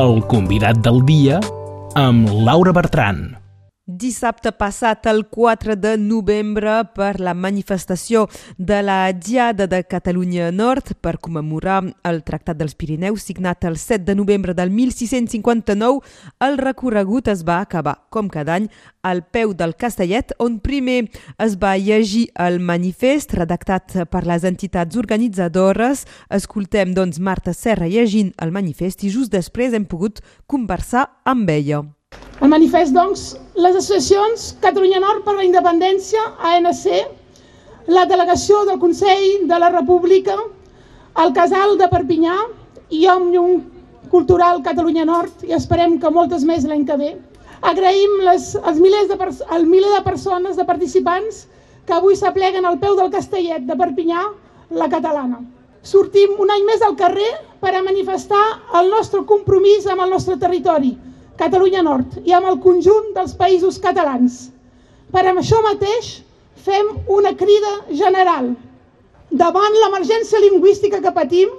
el convidat del dia amb Laura Bertran. Dissabte passat, el 4 de novembre, per la manifestació de la Diada de Catalunya Nord per commemorar el Tractat dels Pirineus signat el 7 de novembre del 1659, el recorregut es va acabar, com cada any, al peu del Castellet, on primer es va llegir el manifest redactat per les entitats organitzadores. Escoltem, doncs, Marta Serra llegint el manifest i just després hem pogut conversar amb ella. El manifest, doncs, les associacions Catalunya Nord per la Independència, ANC, la delegació del Consell de la República, el Casal de Perpinyà i Òmnium Cultural Catalunya Nord, i esperem que moltes més l'any que ve. Agraïm les, els milers de, el miler de persones, de participants, que avui s'apleguen al peu del Castellet de Perpinyà, la catalana. Sortim un any més al carrer per a manifestar el nostre compromís amb el nostre territori, Catalunya Nord i amb el conjunt dels països catalans. Per això mateix fem una crida general. Davant l'emergència lingüística que patim,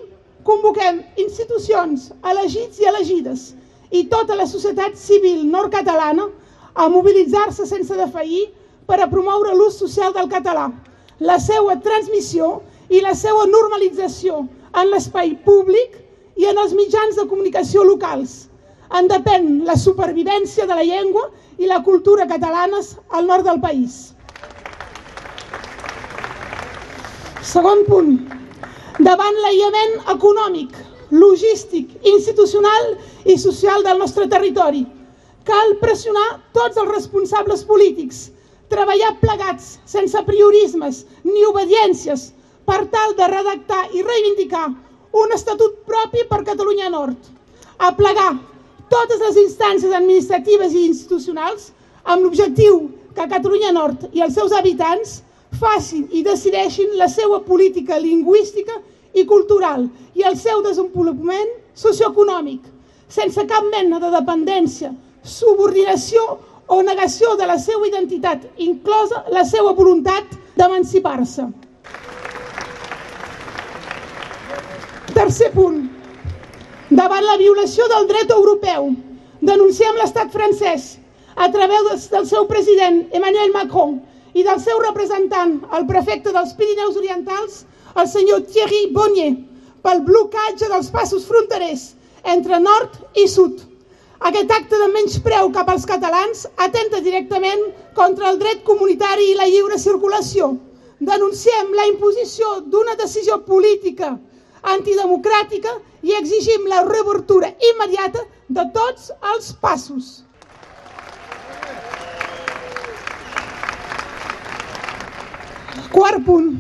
convoquem institucions, elegits i elegides i tota la societat civil nord-catalana a mobilitzar-se sense defallir per a promoure l'ús social del català, la seva transmissió i la seva normalització en l'espai públic i en els mitjans de comunicació locals, en depèn la supervivència de la llengua i la cultura catalanes al nord del país. Segon punt. Davant l'aïllament econòmic, logístic, institucional i social del nostre territori, cal pressionar tots els responsables polítics, treballar plegats, sense priorismes ni obediències, per tal de redactar i reivindicar un estatut propi per Catalunya Nord. A plegar totes les instàncies administratives i institucionals amb l'objectiu que Catalunya Nord i els seus habitants facin i decideixin la seva política lingüística i cultural i el seu desenvolupament socioeconòmic, sense cap mena de dependència, subordinació o negació de la seva identitat, inclosa la seva voluntat d'emancipar-se. Tercer punt. Davant la violació del dret europeu, denunciem l'estat francès a través del seu president Emmanuel Macron i del seu representant, el prefecte dels Pirineus Orientals, el senyor Thierry Bonnier, pel blocatge dels passos fronterers entre nord i sud. Aquest acte de menyspreu cap als catalans atenta directament contra el dret comunitari i la lliure circulació. Denunciem la imposició d'una decisió política antidemocràtica i exigim la reobertura immediata de tots els passos. Quart punt.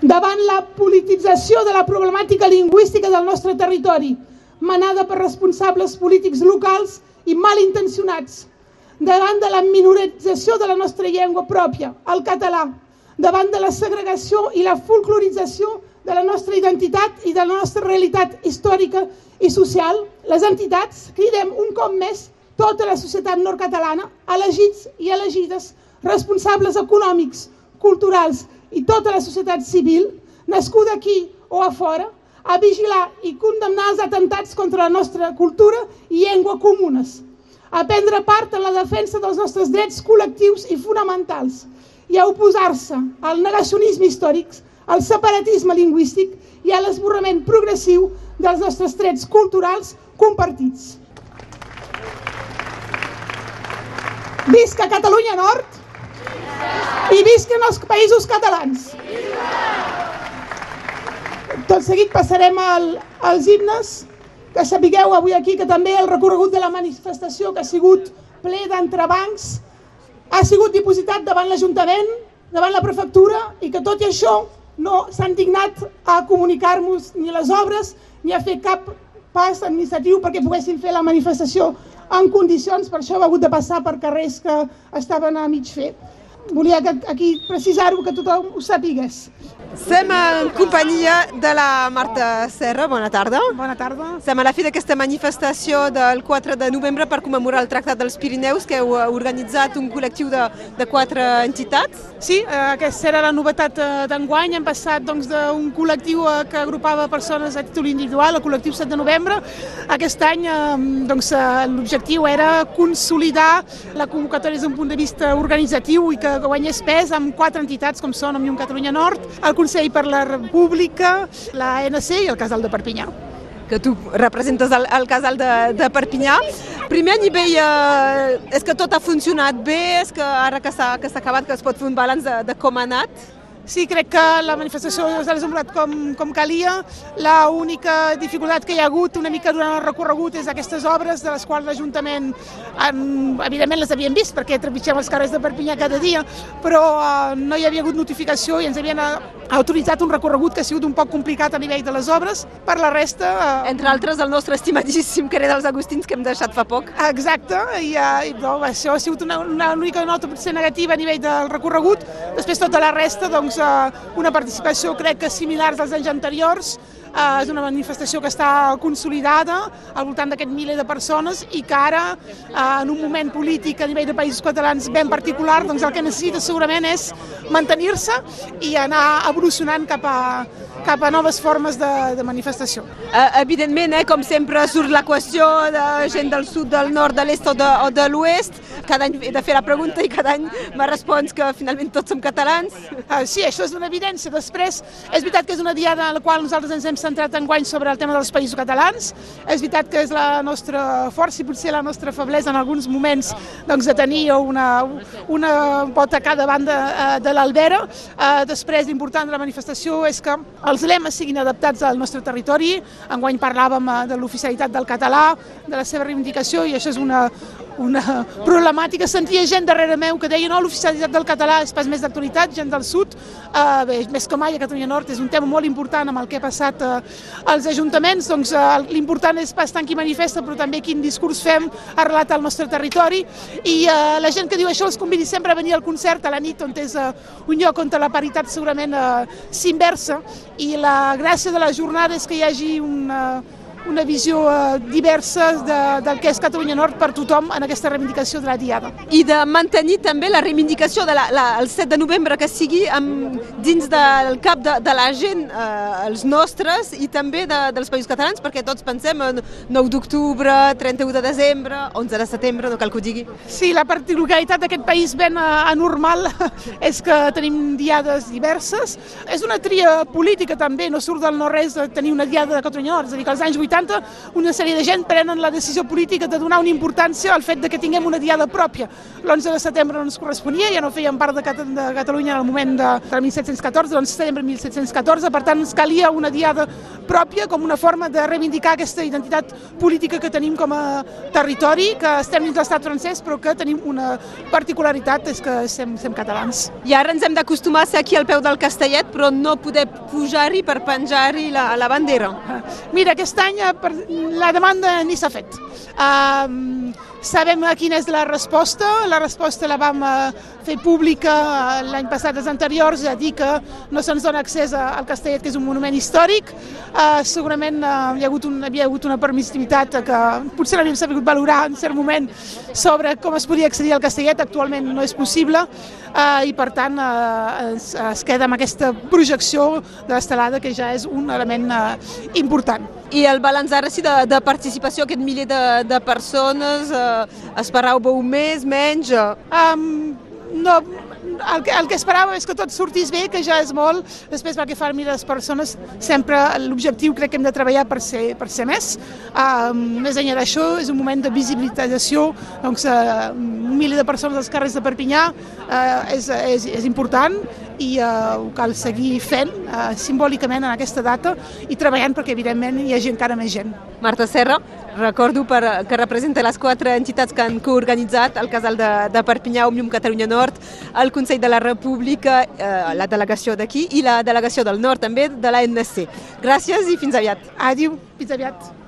Davant la politització de la problemàtica lingüística del nostre territori, manada per responsables polítics locals i malintencionats, davant de la minorització de la nostra llengua pròpia, el català, davant de la segregació i la folclorització de la nostra identitat i de la nostra realitat històrica i social, les entitats cridem un cop més tota la societat nord-catalana, elegits i elegides, responsables econòmics, culturals i tota la societat civil, nascuda aquí o a fora, a vigilar i condemnar els atentats contra la nostra cultura i llengua comunes, a prendre part en la defensa dels nostres drets col·lectius i fonamentals i a oposar-se al negacionisme històric al separatisme lingüístic i a l'esborrament progressiu dels nostres trets culturals compartits. Visca Catalunya Nord i visquen els països catalans. Tot seguit passarem al, als himnes, que sapigueu avui aquí que també el recorregut de la manifestació que ha sigut ple d'entrebancs ha sigut dipositat davant l'Ajuntament, davant la prefectura i que tot i això no s'han dignat a comunicar-nos ni les obres ni a fer cap pas administratiu perquè poguessin fer la manifestació en condicions, per això ha hagut de passar per carrers que estaven a mig fer. Volia que aquí precisar-ho, que tothom ho sàpigues. Sem en companyia de la Marta Serra. Bona tarda. Bona tarda. Som a la fi d'aquesta manifestació del 4 de novembre per commemorar el Tractat dels Pirineus que heu organitzat un col·lectiu de, de quatre entitats. Sí, eh, aquesta era la novetat eh, d'enguany. Hem passat doncs, d'un doncs, col·lectiu eh, que agrupava persones a títol individual, el col·lectiu 7 de novembre. Aquest any doncs, l'objectiu era consolidar la convocatòria des d'un punt de vista organitzatiu i que guanyés pes amb quatre entitats com són Òmnium Catalunya Nord, el Consell per la República, la ANC i el Casal de Perpinyà que tu representes el, el casal de, de Perpinyà. Primer a nivell, eh, és que tot ha funcionat bé, és que ara que s'ha acabat que es pot fer un balanç de, de com ha anat? Sí, crec que la manifestació s'ha desenvolupat com, com calia. La única dificultat que hi ha hagut una mica durant el recorregut és aquestes obres de les quals l'Ajuntament, evidentment les havien vist perquè trepitgem els carrers de Perpinyà cada dia, però uh, no hi havia hagut notificació i ens havien uh, autoritzat un recorregut que ha sigut un poc complicat a nivell de les obres. Per la resta... Uh, Entre altres, el nostre estimadíssim carrer dels Agustins que hem deixat fa poc. Exacte, i, uh, i no, això ha sigut una, una única nota potser negativa a nivell del recorregut. Després tota la resta, doncs, una participació crec que similars als anys anteriors, eh, és una manifestació que està consolidada al voltant d'aquest miler de persones i que ara, eh, en un moment polític a nivell de països catalans ben particular, doncs el que necessita segurament és mantenir-se i anar evolucionant cap a, cap a noves formes de, de manifestació. Uh, evidentment, eh, com sempre, surt la qüestió de gent del sud, del nord, de l'est o de, o de l'oest. Cada any he de fer la pregunta i cada any me respons que finalment tots som catalans. Uh, sí, això és una evidència. Després, és veritat que és una diada en la qual nosaltres ens hem centrat en guany sobre el tema dels països catalans. És veritat que és la nostra força i potser la nostra feblesa en alguns moments doncs, de tenir una, una pota a cada banda uh, de l'Albera. Uh, després, l'important de la manifestació és que els lemes siguin adaptats al nostre territori. Enguany parlàvem eh, de l'oficialitat del català, de la seva reivindicació, i això és una, una problemàtica. Sentia gent darrere meu que deia no, l'oficialitat del català és pas més d'actualitat, gent del sud, eh, bé, més que mai a Catalunya Nord és un tema molt important amb el que ha passat eh, als ajuntaments, doncs eh, l'important és pas tant qui manifesta, però també quin discurs fem arrelat al nostre territori, i eh, la gent que diu això els convidi sempre a venir al concert a la nit, on és eh, un lloc on la paritat segurament eh, s'inversa, i la gràcia de la jornada és que hi hagi una, una visió eh, diversa de, del que és Catalunya Nord per tothom en aquesta reivindicació de la Diada. I de mantenir també la reivindicació del de la, el 7 de novembre que sigui amb, dins del cap de, de la gent, eh, els nostres, i també de, dels països catalans, perquè tots pensem en 9 d'octubre, 31 de desembre, 11 de setembre, no cal que ho digui. Sí, la particularitat d'aquest país ben eh, anormal és que tenim diades diverses. És una tria política també, no surt del no-res tenir una diada de Catalunya Nord, és a dir, que als anys 80 80, una sèrie de gent prenen la decisió política de donar una importància al fet de que tinguem una diada pròpia. L'11 de setembre no ens corresponia, ja no fèiem part de, Cat de Catalunya en el moment de, de 1714, l'11 de setembre de 1714, per tant ens calia una diada pròpia com una forma de reivindicar aquesta identitat política que tenim com a territori, que estem dins l'estat francès, però que tenim una particularitat, és que som, som catalans. I ara ens hem d'acostumar a ser aquí al peu del Castellet, però no poder pujar-hi per penjar-hi la, la bandera. Mira, aquest any la demanda ni s'ha fet. Um, sabem quina és la resposta, la resposta la vam uh, fer pública uh, l'any passat, els anteriors, a dir que no se'ns dona accés al Castellet, que és un monument històric. Uh, segurament uh, hi, ha hagut un, havia hagut una permissivitat que potser l'havíem sabut valorar en cert moment sobre com es podia accedir al Castellet, actualment no és possible, uh, i per tant uh, es, es queda amb aquesta projecció de l'estelada que ja és un element uh, important. I el balanç ara sí de, de participació, aquest miler de, de persones, eh, esperàveu més, menys? Um, no, el que, el que esperàvem és que tot sortís bé, que ja és molt. Després, pel que fa a les persones, sempre l'objectiu crec que hem de treballar per ser, per ser més. Uh, més enllà d'això, és un moment de visibilització, doncs uh, un miler de persones als carrers de Perpinyà uh, és, és, és important i uh, ho cal seguir fent uh, simbòlicament en aquesta data i treballant perquè evidentment hi hagi encara més gent. Marta Serra, recordo per, que representa les quatre entitats que han coorganitzat el casal de, de Perpinyà, Òmnium Catalunya Nord, el Consell de la República, eh, la delegació d'aquí i la delegació del Nord també de l'ANC. Gràcies i fins aviat. Adiu, fins aviat.